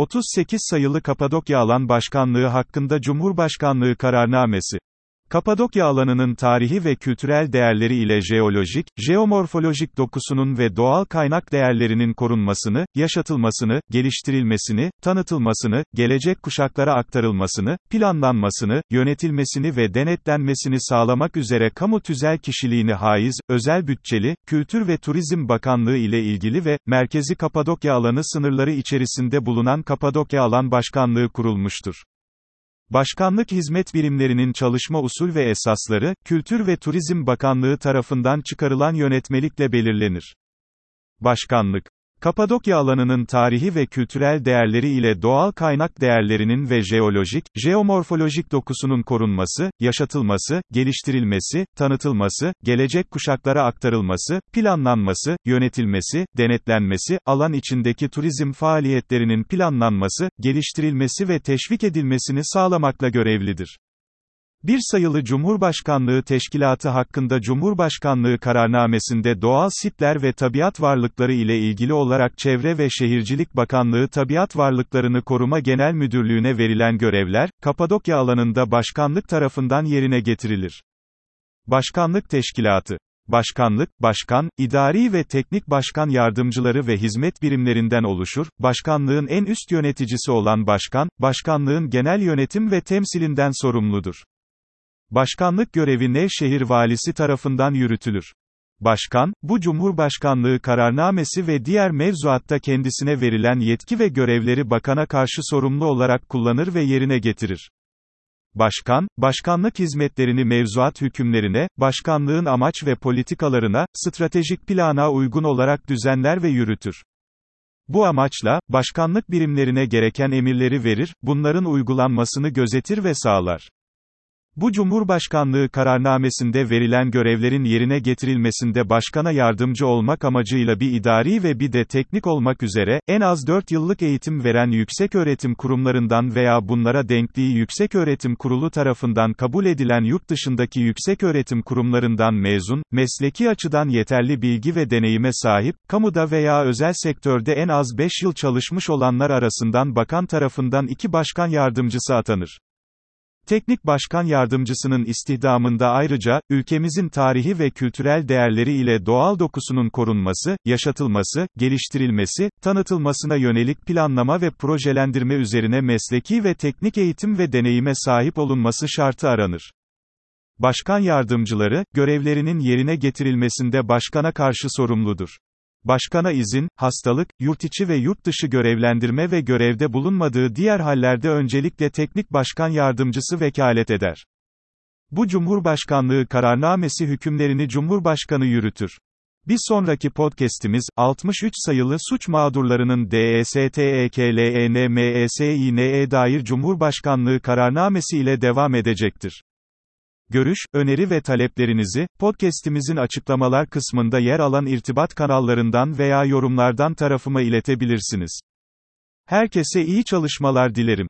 38 sayılı Kapadokya Alan Başkanlığı hakkında Cumhurbaşkanlığı kararnamesi. Kapadokya alanının tarihi ve kültürel değerleri ile jeolojik, jeomorfolojik dokusunun ve doğal kaynak değerlerinin korunmasını, yaşatılmasını, geliştirilmesini, tanıtılmasını, gelecek kuşaklara aktarılmasını, planlanmasını, yönetilmesini ve denetlenmesini sağlamak üzere kamu tüzel kişiliğini haiz, özel bütçeli, Kültür ve Turizm Bakanlığı ile ilgili ve, Merkezi Kapadokya alanı sınırları içerisinde bulunan Kapadokya Alan Başkanlığı kurulmuştur. Başkanlık hizmet birimlerinin çalışma usul ve esasları, Kültür ve Turizm Bakanlığı tarafından çıkarılan yönetmelikle belirlenir. Başkanlık Kapadokya alanının tarihi ve kültürel değerleri ile doğal kaynak değerlerinin ve jeolojik, jeomorfolojik dokusunun korunması, yaşatılması, geliştirilmesi, tanıtılması, gelecek kuşaklara aktarılması, planlanması, yönetilmesi, denetlenmesi, alan içindeki turizm faaliyetlerinin planlanması, geliştirilmesi ve teşvik edilmesini sağlamakla görevlidir. Bir sayılı Cumhurbaşkanlığı Teşkilatı hakkında Cumhurbaşkanlığı kararnamesinde doğal sitler ve tabiat varlıkları ile ilgili olarak Çevre ve Şehircilik Bakanlığı Tabiat Varlıklarını Koruma Genel Müdürlüğü'ne verilen görevler, Kapadokya alanında başkanlık tarafından yerine getirilir. Başkanlık Teşkilatı Başkanlık, başkan, idari ve teknik başkan yardımcıları ve hizmet birimlerinden oluşur. Başkanlığın en üst yöneticisi olan başkan, başkanlığın genel yönetim ve temsilinden sorumludur. Başkanlık görevi Nevşehir valisi tarafından yürütülür. Başkan, bu Cumhurbaşkanlığı kararnamesi ve diğer mevzuatta kendisine verilen yetki ve görevleri bakana karşı sorumlu olarak kullanır ve yerine getirir. Başkan, başkanlık hizmetlerini mevzuat hükümlerine, başkanlığın amaç ve politikalarına, stratejik plana uygun olarak düzenler ve yürütür. Bu amaçla, başkanlık birimlerine gereken emirleri verir, bunların uygulanmasını gözetir ve sağlar. Bu Cumhurbaşkanlığı kararnamesinde verilen görevlerin yerine getirilmesinde başkana yardımcı olmak amacıyla bir idari ve bir de teknik olmak üzere, en az 4 yıllık eğitim veren yükseköğretim kurumlarından veya bunlara denkliği yükseköğretim kurulu tarafından kabul edilen yurt dışındaki yükseköğretim kurumlarından mezun, mesleki açıdan yeterli bilgi ve deneyime sahip, kamuda veya özel sektörde en az 5 yıl çalışmış olanlar arasından bakan tarafından iki başkan yardımcısı atanır. Teknik Başkan Yardımcısının istihdamında ayrıca, ülkemizin tarihi ve kültürel değerleri ile doğal dokusunun korunması, yaşatılması, geliştirilmesi, tanıtılmasına yönelik planlama ve projelendirme üzerine mesleki ve teknik eğitim ve deneyime sahip olunması şartı aranır. Başkan yardımcıları, görevlerinin yerine getirilmesinde başkana karşı sorumludur. Başkana izin, hastalık, yurt içi ve yurt dışı görevlendirme ve görevde bulunmadığı diğer hallerde öncelikle teknik başkan yardımcısı vekalet eder. Bu Cumhurbaşkanlığı kararnamesi hükümlerini Cumhurbaşkanı yürütür. Bir sonraki podcast'imiz, 63 sayılı suç mağdurlarının DESTEKLENMESİN'e dair Cumhurbaşkanlığı kararnamesi ile devam edecektir. Görüş, öneri ve taleplerinizi, podcast'imizin açıklamalar kısmında yer alan irtibat kanallarından veya yorumlardan tarafıma iletebilirsiniz. Herkese iyi çalışmalar dilerim.